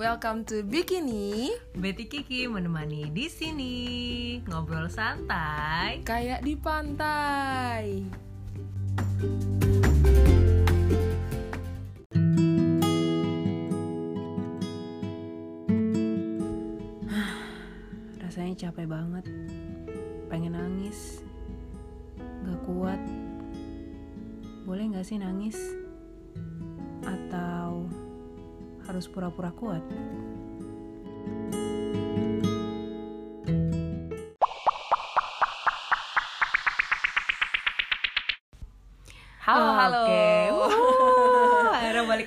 Welcome to Bikini Betty Kiki menemani di sini ngobrol santai. Kayak di pantai Rasanya capek banget, pengen nangis, gak kuat. Boleh gak sih nangis? Harus pura-pura kuat?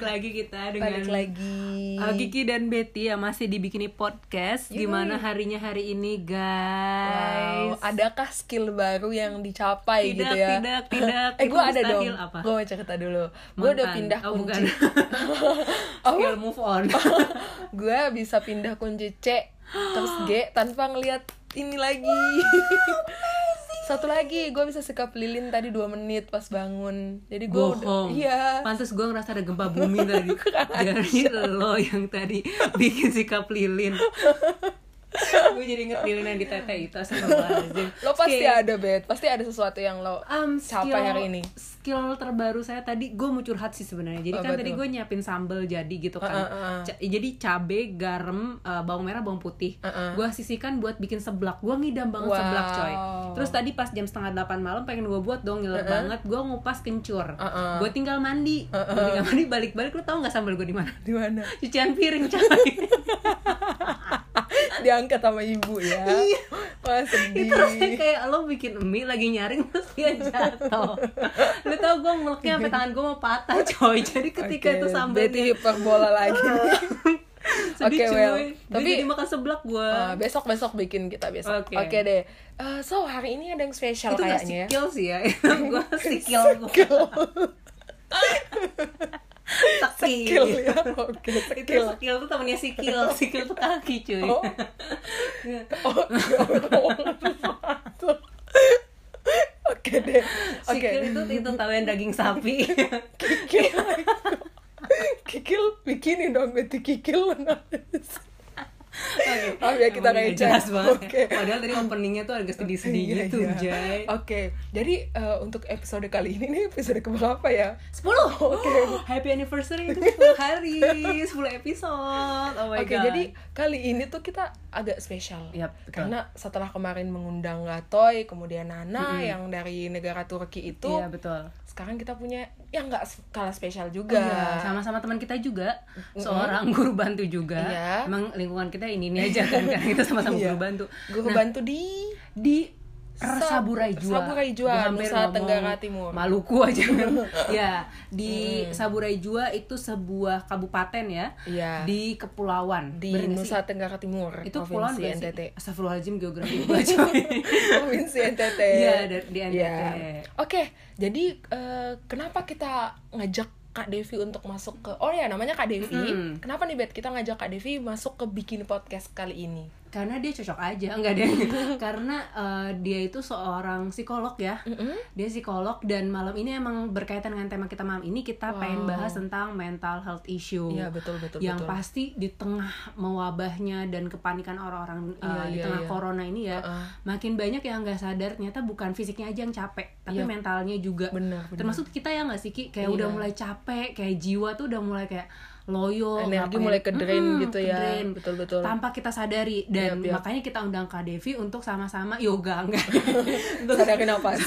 Lagi kita dengan Balik lagi Uh, Kiki dan Betty yang masih di Bikini Podcast Yui. Gimana harinya hari ini Wow, guys? adakah skill baru yang dicapai Tidak, gitu ya? tidak, tidak. eh, gue ada dong. apa? Gue mau cerita dulu. Gue udah pindah oh, kunci. bukan. Skill move on gue bisa pindah kunci C terus G tanpa ngelihat ini lagi. Satu lagi, gue bisa sikap lilin tadi dua menit pas bangun. Jadi gue udah, Bohong iya. Pantes gue ngerasa ada gempa bumi tadi Jadi lo yang tadi bikin sikap lilin Gue jadi inget lilin yang di tete itu Lo pasti Skill- ada bet, pasti ada sesuatu yang lo um, capai skill- hari ini. Skill terbaru saya tadi gue mau curhat sih sebenarnya. Jadi Oh, kan betul. tadi gue nyiapin sambal jadi gitu kan. Uh, uh, uh. Jadi cabe, garam, uh, bawang merah, bawang putih. Uh, uh. Gue sisihkan buat bikin seblak. Gue ngidam banget Wow. seblak coy. Terus tadi pas jam setengah delapan malam pengen gue buat dong ngiler banget. Gue ngupas kencur. Uh, uh. Gue tinggal mandi. Gue tinggal mandi balik-balik. Lo tau nggak sambal gue di mana? Di mana? Cucian piring coy. Diangkat sama ibu ya. Iya. Wah sedih. itu rasanya kayak lo bikin mie lagi nyaring terus dia jatuh lo tau gue ngeluknya sampai tangan gue mau patah coy jadi ketika Oke, itu sambalnya Betty hiperbola lagi. Oke, cuy well, tapi- jadi makan seblak gue Uh, besok besok bikin kita besok. Oke Oke. deh. Uh, so hari ini ada yang spesial itu kayaknya ya. skill sih ya gue skill gue Skill ya. Oke, itu skill. skill tuh temennya sikil sikil tuh kaki cuy Oh. Oh, sesuatu. Oke deh. Oke. sikil itu itu tahu yang daging sapi Kikil. Kikil bikini dong Betty kikil. Ya, kita receh. jelas banget Oke. padahal tadi openingnya tuh agak sedih-sedih Iya, gitu iya. Jay Oke, jadi eh, untuk episode kali ini nih episode keberapa ya? 10 Oke Happy anniversary itu 10 hari 10 episode Oh my Oke, god jadi kali ini tuh kita agak spesial. Yap, betul. Karena setelah kemarin mengundang Gatoy, kemudian Nana yang dari negara Turki itu, Iya betul sekarang kita punya yang nggak kalah spesial juga. iya. Sama-sama teman kita juga Seorang guru bantu juga Iya. Emang lingkungan kita ini ini aja kan Karena kita sama-sama Iya. guru bantu Guru Nah, bantu di Di Saburai Jua Saburai Jua, Nusa Tenggara Timur. Maluku aja Ya Di Saburai Jua itu sebuah kabupaten ya Iya. Di kepulauan di Bener Nusa? Tenggara Timur, Itu kepulauan nggak sih? NTT. Astagfirullahaladzim geografi gue provinsi NTT. Iya, di- di NTT. Iya. Oke, jadi eh, kenapa kita ngajak Kak Devi untuk masuk ke Oh ya, namanya Kak Devi. Mm-mm. Kenapa nih Bet kita ngajak Kak Devi masuk ke Bikini Podcast kali ini? Karena dia cocok aja enggak deh karena eh, dia itu seorang psikolog ya dia psikolog dan malam ini emang berkaitan dengan tema kita malam ini kita pengen bahas tentang mental health issue Iya, betul, betul, yang betul. pasti di tengah mewabahnya dan kepanikan orang-orang eh, Iya, di iya, tengah iya. corona ini ya Uh-uh. makin banyak yang nggak sadar ternyata bukan fisiknya aja yang capek tapi Iya. mentalnya juga Benar, benar. termasuk kita ya nggak sih Ki? kayak Iya. udah mulai capek kayak jiwa tuh udah mulai kayak loyo Energi ngapain- mulai ke-drain Mm-mm, gitu ya. ke-drain. Betul-betul. tanpa kita sadari dan Yap, yap. makanya kita undang Kak Devi untuk sama-sama yoga enggak untuk Sadarin nafas.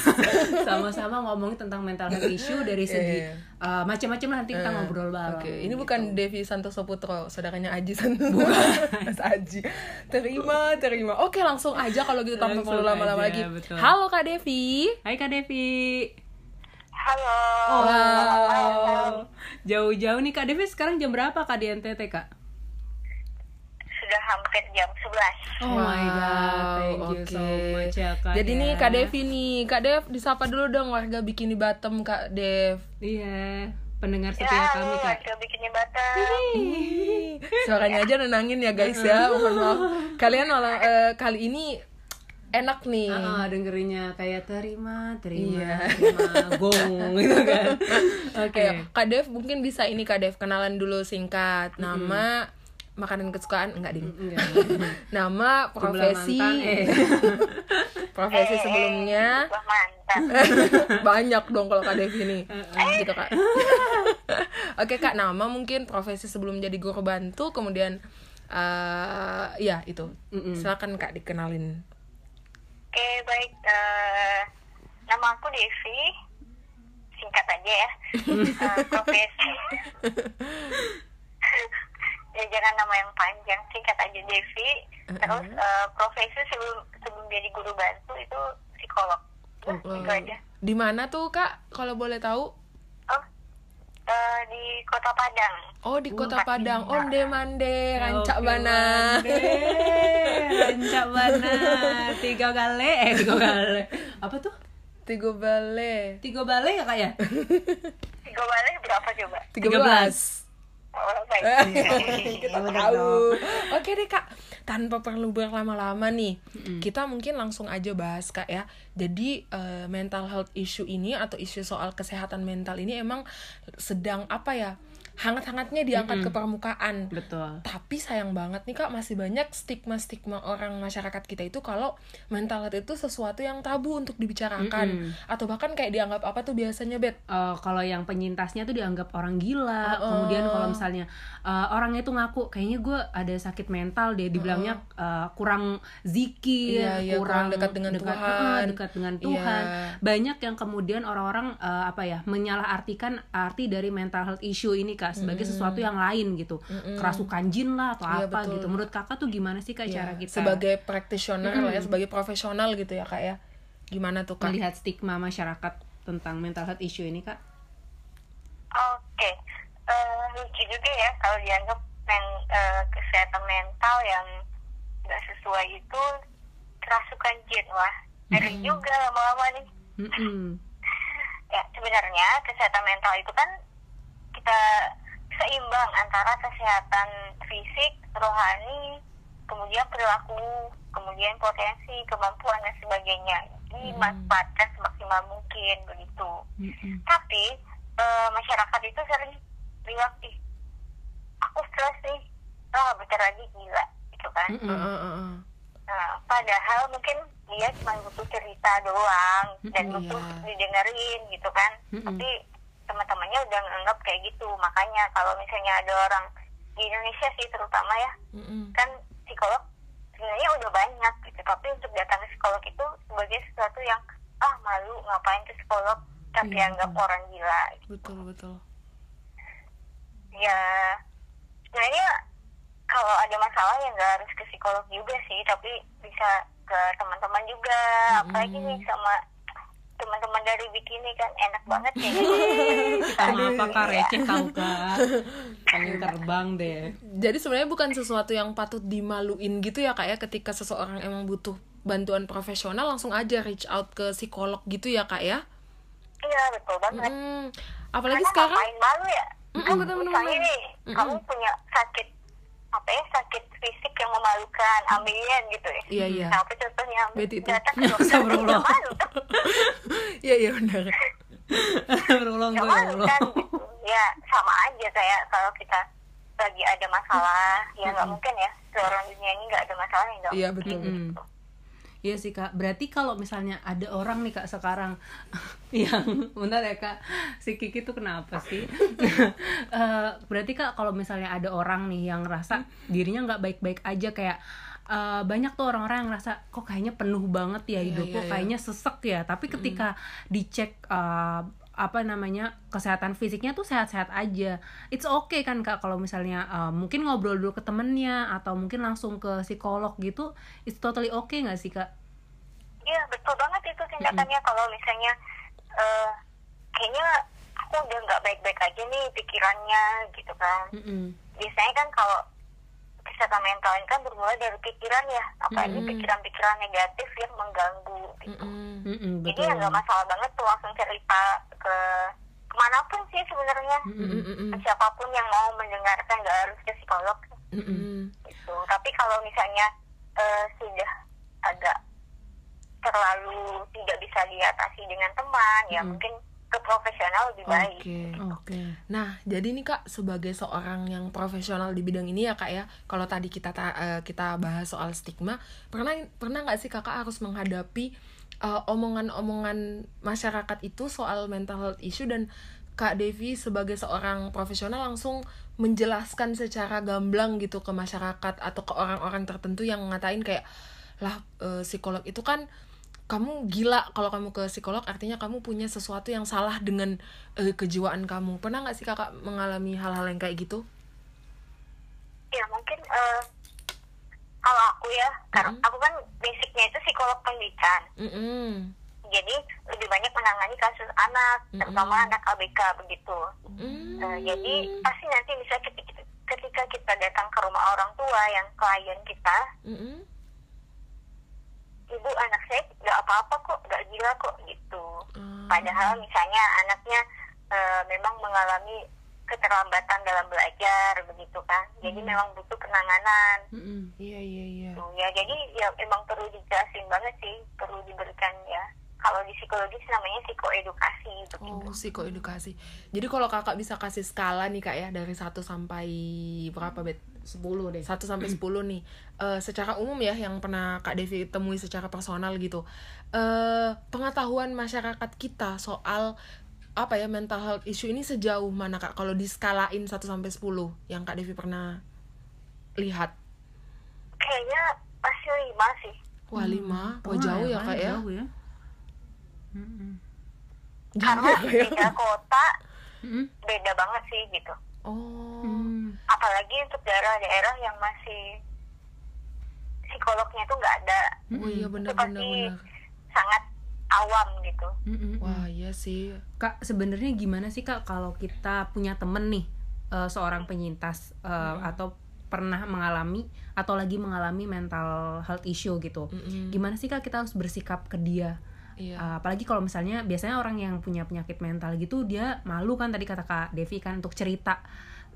sama-sama ngomongin tentang mental health issue dari Iya, segi iya. uh, macam-macam lah, nanti kita Eh, ngobrol bareng Oke, ini gitu. bukan Devi Santoso Putro, saudaranya Aji Santoso. Mas Aji. Terima, terima. Oke, langsung aja kalau gitu tanpa perlu lama-lama lagi. betul. Halo Kak Devi. Hai Kak Devi Halo. Wow. jauh-jauh nih Kak Devi sekarang jam berapa Kak di NTT Kak Sudah hampir jam 11. Oh my god, thank you so oke. much ya Kak Jadi ya. nih Kak Devi nih, Kak Dev disapa dulu dong warga Bikini Bottom Kak Dev. Iya, pendengar Ya, setia kami halo, Kak warga Bikini Batam. Suaranya aja nenangin ya guys ya, mohon maaf. Kalian malah eh, kali ini enak nih. Ah, dengerinnya kayak terima, terima, Iya. terima, gong gitu kan. Oke. Ayo, Kak Dev mungkin bisa ini Kak Dev kenalan dulu singkat nama makanan kesukaan enggak ding Enggak. nama profesi mantan, eh. profesi Eh, eh, sebelumnya mantan. banyak dong kalau kak Devi nih gitu kak oke kak nama mungkin profesi sebelum jadi guru bantu kemudian eh ya itu Mm-mm. silakan kak dikenalin Oke, baik. eh, nama aku Devi. Singkat aja ya. Eh, profesi. ya jangan nama yang panjang, singkat aja Devi. Terus eh, profesi sebelum sebelum jadi guru bantu itu psikolog. Udah, itu aja. di mana tuh kak kalau boleh tahu Oh, eh, Kota Padang. oh di kota Padang onde mande rancak Oke, bana. Rancak bana. Tiga kali, eh tiga kali. Apa tuh? tiga bale Tiga bale ya kak ya? Tiga balik berapa coba? tiga 13. belas Oh, baik. kita Bener tahu oke deh kak. Tanpa perlu berlama-lama nih kita mungkin langsung aja bahas kak ya. Jadi eh, mental health issue ini atau isu soal kesehatan mental ini emang sedang apa ya hangat-hangatnya diangkat ke permukaan. Betul. tapi sayang banget nih kak masih banyak stigma-stigma orang masyarakat kita itu kalau mental health itu sesuatu yang tabu untuk dibicarakan. Atau bahkan kayak dianggap apa tuh biasanya bet Eh, kalau yang penyintasnya tuh dianggap orang gila, kemudian kalau misalnya eh, orangnya itu ngaku kayaknya gue ada sakit mental deh, dibilangnya eh, kurang zikir, Iya, iya, kurang dekat dengan Tuhan. eh, dekat dengan Tuhan. Iya. Banyak yang kemudian orang-orang eh, apa ya menyalahartikan arti dari mental health issue ini kak sebagai sesuatu yang lain gitu, kerasukan jin lah atau Iya, apa betul. gitu. Menurut kakak tuh gimana sih kak cara Ya, kita sebagai practitioner lah ya sebagai profesional gitu ya kak ya gimana tuh kak melihat stigma masyarakat tentang mental health issue ini kak? Oke, Eh, lucu juga ya kalau dianggap men- eh, kesehatan mental yang nggak sesuai itu kerasukan jin wah ngeri juga lama-lama nih. Mm-mm. Ya sebenarnya kesehatan mental itu kan kita seimbang antara kesehatan fisik, rohani, kemudian perilaku, kemudian potensi, kemampuan dan sebagainya. Dimanfaatkan semaksimal mungkin begitu. Mm-mm. Tapi eh, masyarakat itu sering bilang ih aku stres nih, ah bentar lagi gila gitu kan. Heeh. Nah, padahal mungkin dia cuma butuh cerita doang dan butuh iya. didengerin gitu kan. Mm-mm. Tapi teman-temannya udah nganggap kayak gitu. Makanya kalau misalnya ada orang di Indonesia sih terutama ya, Mm-mm. kan psikolog sebenarnya udah banyak gitu. Tapi untuk datang ke psikolog itu sebagai sesuatu yang ah malu ngapain ke psikolog tapi Iya, anggap orang gila betul betul ya sebenarnya kalau ada masalah ya nggak harus ke psikolog juga sih tapi bisa ke teman-teman juga apalagi nih sama teman-teman dari bikini kan enak banget ya. Sama apa kak receh tau kak Pengen terbang deh. Jadi sebenarnya bukan sesuatu yang patut dimaluin gitu ya kak ya ketika seseorang emang butuh bantuan profesional langsung aja reach out ke psikolog gitu ya kak ya? Iya betul banget. Hmm, apalagi Karena sekarang? malu ya? Mm-mm, Kan betul-betul. misalnya nih kamu punya sakit apa ya sakit fisik yang memalukan ambeien gitu ya Iya, iya. nah, apa contohnya Beti itu. Astagfirullah. iya iya benar Berulang malu kan gitu. ya sama aja kayak kalau kita lagi ada masalah ya nggak mungkin ya seorang dunia ini nggak ada masalah ya nggak iya betul Mm-mm. Iya sih kak, berarti kalau misalnya ada orang nih kak sekarang yang bentar ya kak, si Kiki tuh kenapa sih? Eh, berarti kak kalau misalnya ada orang nih yang ngerasa dirinya nggak baik-baik aja kayak eh, banyak tuh orang-orang yang ngerasa kok kayaknya penuh banget ya hidupku, iya, iya. kayaknya sesek ya. Tapi ketika dicek eh, apa namanya kesehatan fisiknya tuh sehat-sehat aja. It's okay kan kak kalau misalnya uh, mungkin ngobrol dulu ke temennya atau mungkin langsung ke psikolog gitu, it's totally okay nggak sih kak? iya betul banget itu tindakannya kalau misalnya eh, kayaknya aku udah nggak baik-baik aja nih pikirannya gitu kan Mm-mm. biasanya kan kalau kesehatan mental ini kan bermula dari pikiran ya apalagi Mm-mm. pikiran-pikiran negatif yang mengganggu gitu. Mm-mm. Mm-mm, jadi betul. ya nggak masalah banget tuh langsung cerita ke ke mana pun sih sebenarnya ke siapa pun yang mau mendengarkan nggak harus ke psikolog mm-mm. gitu tapi kalau misalnya eh, sudah agak terlalu tidak bisa diatasi dengan teman ya mungkin ke profesional lebih baik Oke. Oke. Nah, jadi nih Kak sebagai seorang yang profesional di bidang ini ya Kak ya. Kalau tadi kita ta- eh, kita bahas soal stigma, pernah pernah nggak sih Kakak harus menghadapi eh, omongan-omongan masyarakat itu soal mental health issue dan Kak Devi sebagai seorang profesional langsung menjelaskan secara gamblang gitu ke masyarakat atau ke orang-orang tertentu yang ngatain kayak lah eh, psikolog itu kan kamu gila. Kalau kamu ke psikolog artinya kamu punya sesuatu yang salah dengan eh, kejiwaan kamu. Pernah nggak sih kakak mengalami hal-hal yang kayak gitu? Ya mungkin kalau aku ya karena aku kan basicnya itu psikolog pendidikan Mm-mm. jadi lebih banyak menangani kasus anak terutama anak ABK begitu Mm. Eh, jadi pasti nanti bisa ketika, ketika kita datang ke rumah orang tua yang klien kita Mm-mm. ibu anak saya nggak apa-apa kok nggak gila kok gitu Ah. padahal misalnya anaknya eh, memang mengalami keterlambatan dalam belajar begitu kan jadi memang butuh penanganan Mm-mm. iya iya iya gitu ya jadi ya emang perlu dijelasin banget sih perlu diberikan ya kalau di psikologis namanya psikoedukasi begitu Oh, psikoedukasi. Jadi kalau kakak bisa kasih skala nih kak ya dari 1 sampai berapa bet? 10 deh. 1 sampai 10 nih. Eh, secara umum ya yang pernah Kak Devi temui secara personal gitu. Eh pengetahuan masyarakat kita soal apa ya mental health issue ini sejauh mana Kak kalau diskalain 1 sampai 10 yang Kak Devi pernah lihat? kayaknya pasti lima sih Wah, 5. Oh, Wah, jauh ya Kak ya. Jauh ya. Jauh karena ya, Kak ya. beda kota Mm-mm. beda banget sih gitu Oh. Apalagi untuk daerah-daerah yang masih psikolognya tuh nggak ada Oh iya itu benar pasti benar benar. sangat awam gitu Mm-mm. Wah, iya sih. Kak, sebenarnya gimana sih Kak kalau kita punya temen nih eh, seorang penyintas eh, atau pernah mengalami atau lagi mengalami mental health issue gitu. Mm-mm. Gimana sih Kak kita harus bersikap ke dia? Iya. Eh, apalagi kalau misalnya biasanya orang yang punya penyakit mental gitu dia malu kan tadi kata Kak Devi kan untuk cerita.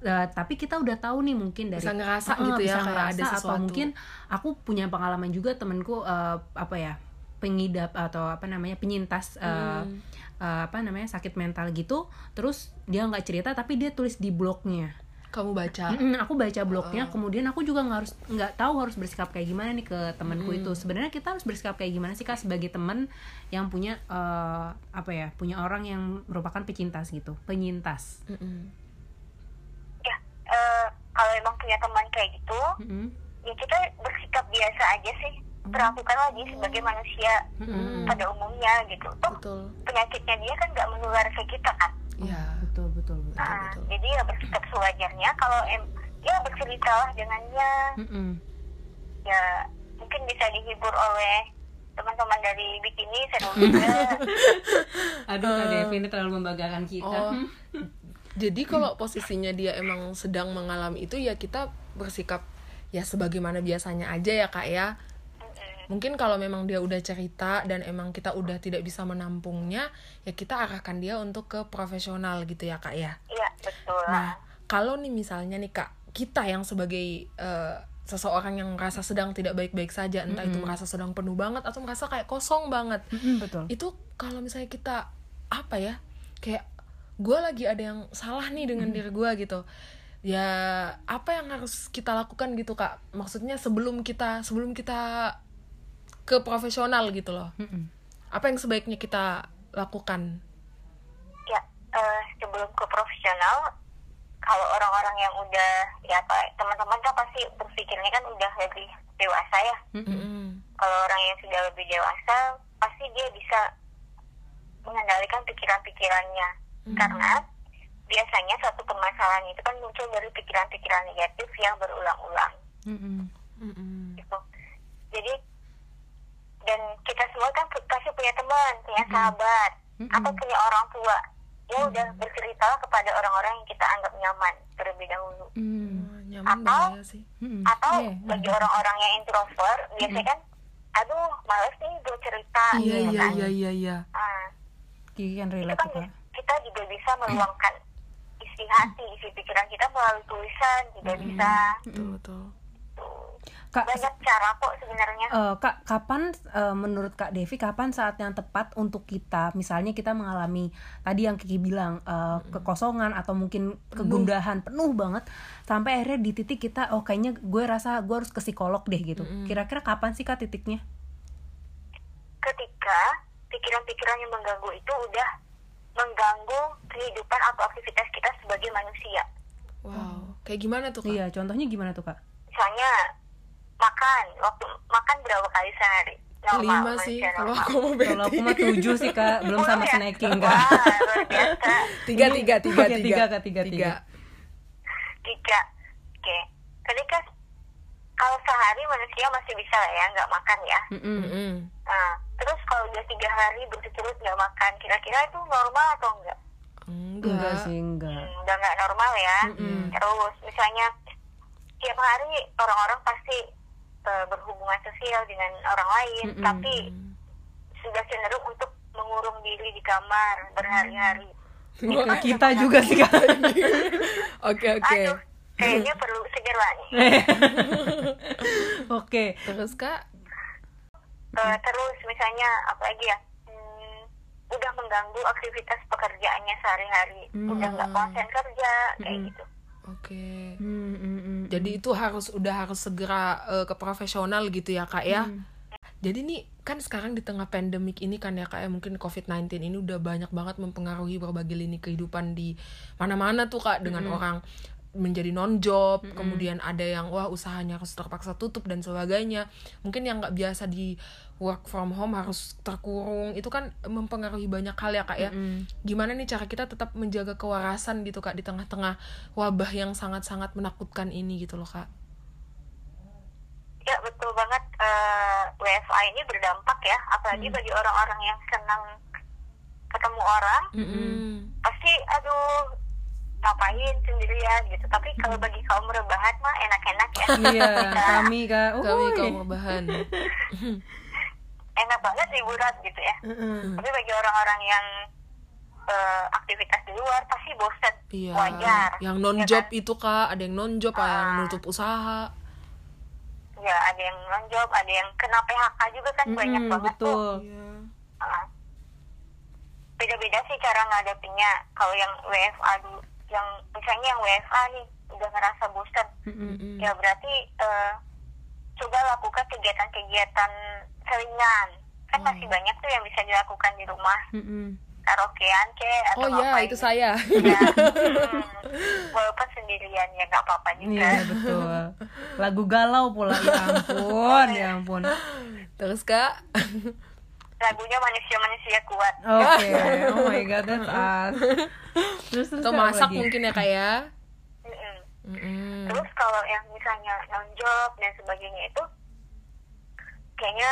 Eh, tapi kita udah tahu nih mungkin dari Bisa ngerasa Heeh, gitu ya, bisa kayak ngerasa ada atau sesuatu. mungkin aku punya pengalaman juga temenku eh, apa ya pengidap atau apa namanya penyintas eh, Hmm. eh, apa namanya sakit mental gitu terus dia nggak cerita tapi dia tulis di blognya Kamu baca. Mm-mm, aku baca blognya kemudian aku juga nggak harus nggak tahu harus bersikap kayak gimana nih ke temanku itu sebenarnya kita harus bersikap kayak gimana sih kak sebagai teman yang punya eh, apa ya punya orang yang merupakan pecintas gitu penyintas Mm-mm. ya eh, kalau emang punya teman kayak gitu Mm-mm. ya kita bersikap biasa aja sih perlakukan lagi sebagai manusia Mm-mm. pada umumnya gitu toh Betul. penyakitnya dia kan nggak menular ke kita kan Iya. betul betul betul Nah, betul. jadi ya bersikap sewajarnya kalau em ya berceritalah dengannya Mm-mm. ya mungkin bisa dihibur oleh teman-teman dari bikini seru juga aduh kak Devi ini terlalu membanggakan kita Oh. Jadi kalau posisinya dia emang sedang mengalami itu ya kita bersikap ya sebagaimana biasanya aja ya kak ya. Mungkin kalau memang dia udah cerita dan emang kita udah tidak bisa menampungnya, ya kita arahkan dia untuk ke profesional gitu ya kak ya. iya betul Nah, kalau nih misalnya nih kak, kita yang sebagai eh, seseorang yang merasa sedang tidak baik-baik saja, entah itu merasa sedang penuh banget atau merasa kayak kosong banget, Mm-mm, betul itu kalau misalnya kita apa ya, kayak gue lagi ada yang salah nih dengan diri gue gitu, ya apa yang harus kita lakukan gitu kak? Maksudnya sebelum kita sebelum kita ke profesional gitu loh, Mm-mm. apa yang sebaiknya kita lakukan? ya eh, sebelum ke profesional kalau orang-orang yang udah ya apa teman-teman kan pasti berpikirnya kan udah lebih dewasa ya Mm-mm. kalau orang yang sudah lebih dewasa pasti dia bisa mengendalikan pikiran-pikirannya karena biasanya satu permasalahan itu kan muncul dari pikiran-pikiran negatif yang berulang-ulang Mm-mm. Mm-mm. gitu jadi dan kita semua kan pasti punya teman punya sahabat Mm-mm. atau punya orang tua ya udah berceritalah kepada orang-orang yang kita anggap nyaman terlebih dahulu Mm. Wah, nyaman Atau- sih. Mm-mm. atau Iya, bagi orang-orang yang introvert biasanya kan aduh males nih gue cerita Iya gitu iya kan iya iya iya. Ah, Kiki kan itu relate kan Kak. kita juga bisa meluangkan isi hati isi pikiran kita melalui tulisan juga bisa Betul betul. Kak, banyak cara kok sebenarnya. Eh, kak, kapan eh, menurut Kak Devi kapan saat yang tepat untuk kita, misalnya kita mengalami tadi yang Kiki bilang eh, kekosongan atau mungkin kegundahan penuh banget, sampai akhirnya di titik kita, oh kayaknya gue rasa gue harus ke psikolog deh gitu. Kira-kira kapan sih Kak titiknya? ketika pikiran-pikiran yang mengganggu itu udah mengganggu kehidupan atau aktivitas kita sebagai manusia. Wow. Kayak gimana tuh kak? Iya, contohnya gimana tuh Kak? misalnya makan waktu makan berapa kali sehari lima sih kalau normal. aku mau berarti Kalau aku mah tujuh sih Kak, belum sama ya? snacking Wah, Kak. biasa tiga tiga tiga Oke, tiga, Kak, tiga, tiga. tiga oke ketika kalau sehari manusia masih bisa lah ya nggak makan ya. Mm-mm. nah terus kalau udah tiga hari berturut-turut nggak makan kira-kira itu normal atau enggak Enggak enggak sih, enggak. Hmm, udah nggak normal ya terus misalnya tiap hari orang-orang pasti eh, berhubungan sosial dengan orang lain Mm-mm. tapi sudah cenderung untuk mengurung diri di kamar berhari-hari. Oke, kita juga sih Kak. oke oke. Aduh kayaknya perlu segera nih Oke. terus kak? Eh, terus misalnya apa lagi ya? Hmm, udah mengganggu aktivitas pekerjaannya sehari-hari. Udah nggak konsen kerja kayak gitu. Oke. Hmm, hmm, hmm. Jadi itu harus udah harus segera eh, ke profesional gitu ya kak ya. Jadi nih kan sekarang di tengah pandemik ini kan ya kak ya mungkin covid-19 ini udah banyak banget mempengaruhi berbagai lini kehidupan di mana-mana tuh kak dengan orang menjadi non job kemudian ada yang wah usahanya harus terpaksa tutup dan sebagainya. Mungkin yang nggak biasa di work from home harus terkurung. Itu kan mempengaruhi banyak hal ya kak ya. Gimana nih cara kita tetap menjaga kewarasan gitu kak di tengah-tengah wabah yang sangat-sangat menakutkan ini gitu loh kak? Ya betul banget. Eh, WFA ini berdampak ya apalagi bagi orang-orang yang senang ketemu orang. Mm-mm. pasti aduh ngapain sendirian gitu. Tapi kalau bagi kaum rebahan mah enak-enak ya. Iya, kami Kak. kami Uy. kaum bahan enak banget liburan gitu ya. Tapi bagi orang-orang yang eh, aktivitas di luar pasti bosan iya. Wajar. Yang non ya job kan? itu kak. Ada yang non job yang Ah. nutup usaha. Ya ada yang non job ada yang kena PHK juga kan. Banyak Mm-mm, banget tuh. betul. Iya. Ah. beda-beda sih cara ngadepinnya. Kalau yang WFA dulu yang misalnya yang WFA nih udah ngerasa bosan Mm-mm. ya berarti eh, coba lakukan kegiatan-kegiatan selingan kan masih banyak tuh yang bisa dilakukan di rumah Mm-mm. karaokean ke atau oh iya ngapain itu gitu. saya ya, hmm, walaupun sendirian ya nggak apa-apa juga Iya betul. Lagu galau pula ya ampun, ya ampun. terus kak lagunya manusia-manusia kuat Oke, oh my god, that's us. Terus terus atau masak lagi? mungkin ya kak ya. Terus kalau yang misalnya non job dan sebagainya itu kayaknya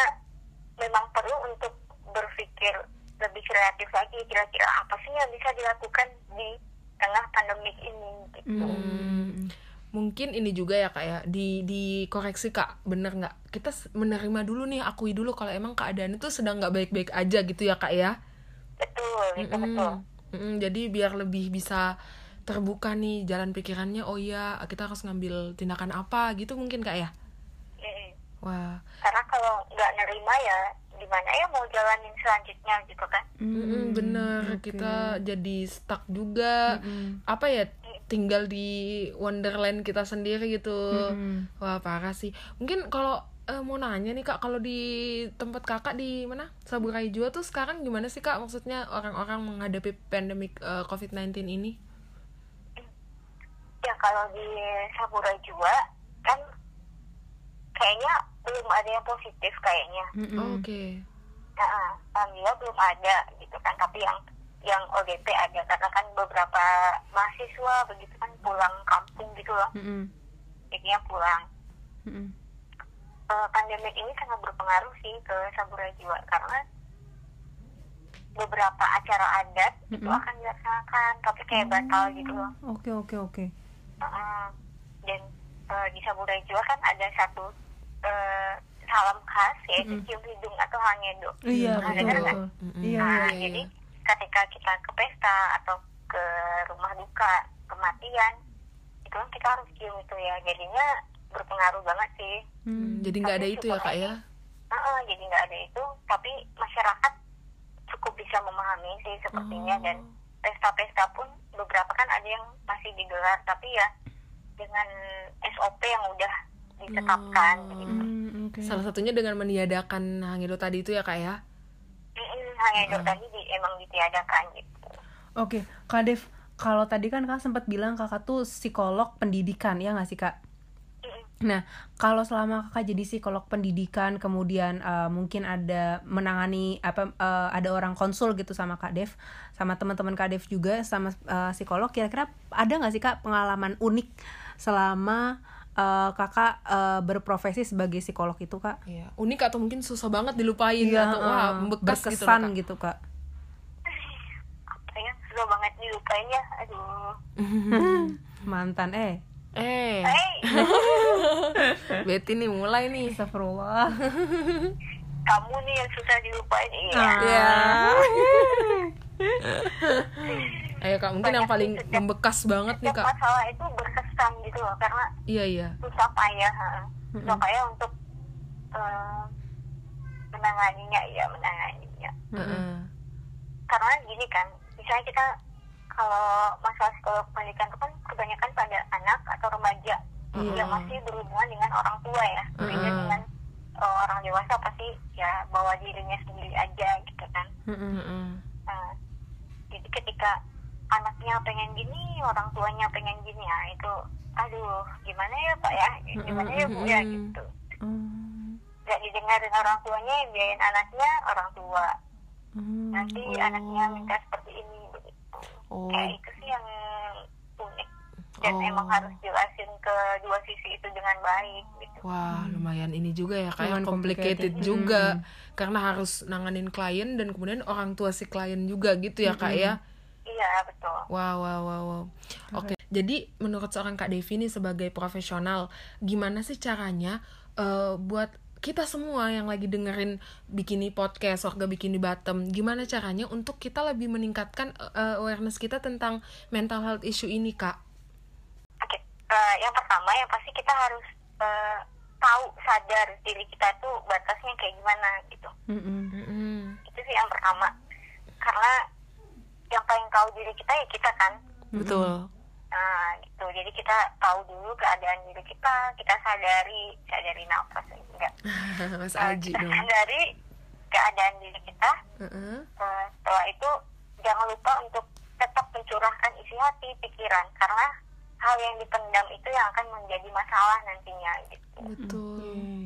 memang perlu untuk berpikir lebih kreatif lagi kira-kira apa sih yang bisa dilakukan di tengah pandemik ini gitu. Mm. Mungkin ini juga ya kak ya. Di dikoreksi kak bener nggak? Kita menerima dulu nih akui dulu kalau emang keadaan itu sedang nggak baik-baik aja gitu ya kak ya? Betul, itu Mm-mm. betul. Mm-mm, jadi biar lebih bisa terbuka nih jalan pikirannya oh iya kita harus ngambil tindakan apa gitu mungkin kak ya? Mm-mm. wah. Karena kalau nggak nerima ya gimana ya mau jalanin selanjutnya gitu kan? Mm-mm, bener. Kita jadi stuck juga. Apa ya tinggal di wonderland kita sendiri gitu Mm-mm. wah parah sih mungkin kalau eh, mau nanya nih kak kalau di tempat kakak di mana Saburai Jua tuh sekarang gimana sih kak maksudnya orang-orang menghadapi pandemik eh, COVID-19 ini Ya kalau di Saburai Jua kan kayaknya belum ada yang positif kayaknya. Mm-mm. oke Nah, alhamdulillah belum ada gitu kan tapi yang yang ODP ada karena kan beberapa mahasiswa begitu kan pulang kampung gitu loh Mm-mm. jadinya pulang Mm-mm. Eh, pandemik ini sangat berpengaruh sih ke Saburai Jiwa karena beberapa acara adat itu Mm-mm. akan dilaksanakan tapi kayak batal gitu loh Oke oke oke. Dan eh, di Saburai Jiwa kan ada satu eh, salam khas yaitu Mm-mm. cium hidung atau hangedo Iya betul nggak? betul. Mm-mm. Iya Nah, iya. jadi ketika kita ke pesta atau ke rumah duka kematian itu kan kita harus cium itu ya jadinya berpengaruh banget sih Hmm. jadi nggak ada itu ya kak ya Heeh, jadi nggak ada itu tapi masyarakat cukup bisa memahami sih sepertinya Oh. dan pesta-pesta pun beberapa kan ada yang masih digelar tapi ya dengan SOP yang udah ditetapkan gitu. Hmm, oke. salah satunya dengan meniadakan hangido tadi itu ya kak ya hanya itu tadi di, emang ditiadakan gitu. Oke, Kak Dev, kalau tadi kan Kak sempat bilang Kakak tuh psikolog pendidikan, ya nggak sih Kak? Nah, kalau selama kakak jadi psikolog pendidikan, kemudian eh, mungkin ada menangani apa eh, ada orang konsul gitu sama Kak Dev, sama teman-teman Kak Dev juga sama eh, psikolog, kira-kira ada nggak sih Kak pengalaman unik selama eh, kakak eh, berprofesi sebagai psikolog itu Kak? Iya, unik atau mungkin susah banget dilupain Iya, atau wah eh, membekas gitu loh, berkesan Kak. gitu Kak. apa ya susah banget dilupain ya aduh Mantan eh. Eh, hey Betty nih mulai nih. Astagfirullah. kamu nih yang susah dilupain iya Ah. Ya. Ayo kak, mungkin yang Banyak paling sih, setiap- membekas banget nih kak. masalah itu berkesan gitu loh karena Iya iya. susah payah susah payah untuk eh, menanganinya ya menanganinya Heeh. karena gini kan misalnya kita kalau masalah psikolog pendidikan itu kan kebanyakan pada anak atau remaja Iya. yang masih berhubungan dengan orang tua ya beda Mm-mm. dengan eh, orang dewasa pasti ya bawa dirinya sendiri aja gitu kan Heeh. Nah, jadi ketika anaknya pengen gini, orang tuanya pengen gini ya itu, aduh, gimana ya pak ya, gimana ya bu ya gitu. Hmm. Gak didengarin orang tuanya, yang biayain anaknya orang tua. Hmm. Nanti anaknya minta seperti ini begitu. Oh. Kayak itu sih yang unik. Dan Oh. emang harus jelasin ke dua sisi itu dengan baik gitu. Wah, lumayan ini juga ya kayak Lumayan complicated complicated. juga karena harus nanganin klien dan kemudian orang tua si klien juga gitu ya kak ya. Iya betul. Wow, wow, wow, wow. Oke, jadi menurut seorang Kak Devi nih sebagai profesional, gimana sih caranya eh, buat kita semua yang lagi dengerin Bikini Podcast, Warga Bikini Bottom, gimana caranya untuk kita lebih meningkatkan eh, awareness kita tentang mental health issue ini, Kak? Oke, eh, yang pertama yang pasti kita harus eh, tahu sadar diri kita tuh batasnya kayak gimana gitu. Mm-mm. Mm-mm. Itu sih yang pertama. Karena yang paling tahu diri kita ya kita kan. Betul. Nah, gitu. Jadi kita tahu dulu keadaan diri kita, kita sadari, sadari nafas enggak. Mas Aji kita dong. sadari keadaan diri kita. Heeh. Eh, setelah itu jangan lupa untuk tetap mencurahkan isi hati, pikiran karena hal yang dipendam itu yang akan menjadi masalah nantinya gitu. Betul. Wow.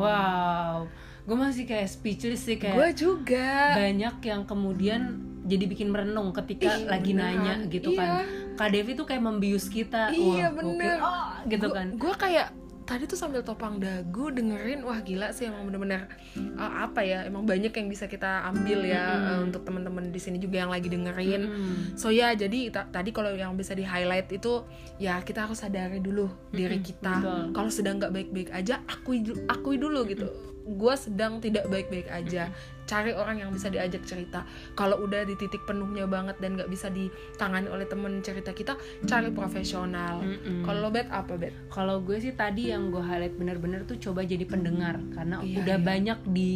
Wow, gue masih kayak speechless sih kayak Gue juga. banyak yang kemudian jadi bikin merenung ketika Ih, lagi beneran. nanya gitu Iya. kan. Kak Devi tuh kayak membius kita. Iya, Wah, bener. Oh, gitu kan. Gue kayak tadi tuh sambil topang dagu dengerin wah gila sih emang bener-bener uh, apa ya emang banyak yang bisa kita ambil ya uh, untuk teman-teman di sini juga yang lagi dengerin. Mm. so ya jadi ta- tadi kalau yang bisa di highlight itu ya kita harus sadari dulu diri kita. Kalau sedang nggak baik-baik aja akui akui dulu gitu. Gue sedang tidak baik-baik aja cari orang yang bisa diajak cerita kalau udah di titik penuhnya banget dan nggak bisa ditangani oleh temen cerita kita cari profesional Mm-mm. kalau bet apa bet Kalau gue sih tadi yang gue highlight bener-bener tuh coba jadi pendengar karena Iya, udah iya. banyak di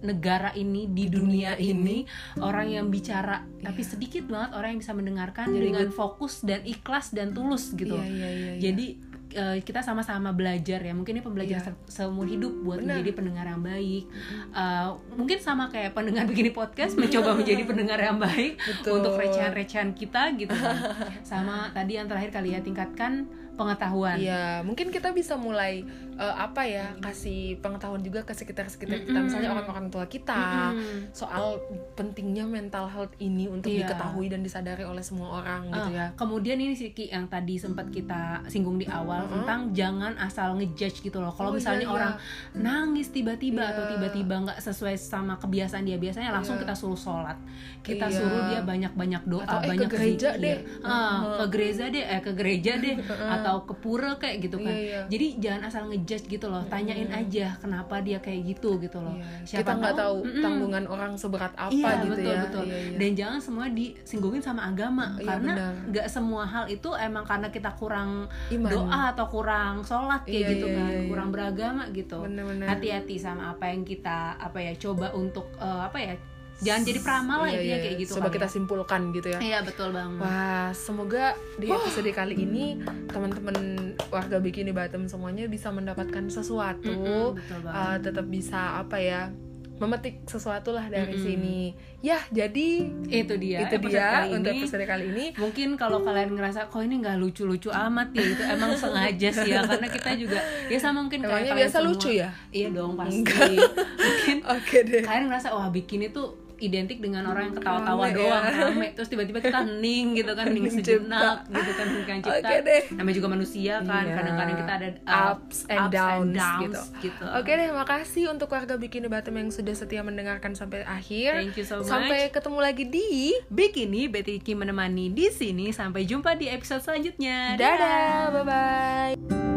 negara ini di, dunia, ini orang yang bicara tapi Iya. sedikit banget orang yang bisa mendengarkan dengan fokus dan ikhlas dan tulus gitu. Iya, iya, iya, iya. Jadi eh, kita sama-sama belajar ya mungkin ini pembelajaran Iya. se- seumur hidup buat Benar. menjadi pendengar yang baik Eh, mungkin sama kayak pendengar begini podcast mencoba menjadi pendengar yang baik Betul. untuk recehan-recehan kita gitu kan. sama tadi yang terakhir kali ya tingkatkan pengetahuan Iya, mungkin kita bisa mulai eh, apa ya kasih pengetahuan juga ke sekitar-sekitar kita, misalnya orang-orang tua kita Mm-mm. soal pentingnya mental health ini untuk Iya. diketahui dan disadari oleh semua orang Ah, gitu ya. Kemudian ini sih Ki yang tadi sempat kita singgung di awal tentang jangan asal ngejudge gitu loh. Kalau Oh, misalnya iya, iya. orang nangis tiba-tiba Iya. atau tiba-tiba nggak sesuai sama kebiasaan dia biasanya langsung Iya. kita suruh sholat. Kita Iya. suruh dia banyak-banyak doa, Atau, eh, banyak ke gereja zikir. deh. Ah, ke gereja deh, eh ke gereja deh atau atau ke pura kayak gitu kan Iya, iya. jadi jangan asal ngejudge gitu loh tanyain aja kenapa dia kayak gitu gitu loh Iya. kita nggak tahu tanggungan orang seberat apa iya gitu betul ya betul Iya, iya. dan jangan semua disinggungin sama agama Iya, karena nggak semua hal itu emang karena kita kurang Iman. doa atau kurang sholat kayak Iya, gitu iya, kan iya, iya. kurang beragama gitu hati-hati sama apa yang kita apa ya coba untuk eh, apa ya jangan jadi peramal lah Iya, intinya iya, kayak gitu coba kali kita ya. simpulkan gitu ya iya betul banget Wah, semoga di episode kali ini teman-teman warga Bikini Bottom semuanya bisa mendapatkan sesuatu, betul banget. uh, tetap bisa apa ya, memetik sesuatu lah dari sini. Ya, jadi itu dia itu episode dia kali untuk ini. episode kali ini. mungkin kalau kalian ngerasa kok ini nggak lucu-lucu amat ya itu emang sengaja sih ya karena kita juga ya sama mungkin kayak Emangnya biasa semua. lucu ya? iya dong pasti mungkin Oke deh. kalian ngerasa wah bikini tuh identik dengan orang yang ketawa-tawa Rame doang ya. rame terus tiba-tiba kita hening gitu kan hening sejenak gitu kan hening cipta deh. namanya juga manusia kan Iya. kadang-kadang kita ada uh, ups and downs, gitu. gitu. Oke deh, makasih untuk warga Bikini Bottom yang sudah setia mendengarkan sampai akhir. Thank you so much. Sampai ketemu lagi di Bikini Betty Kim menemani di sini sampai jumpa di episode selanjutnya Dadah, bye bye.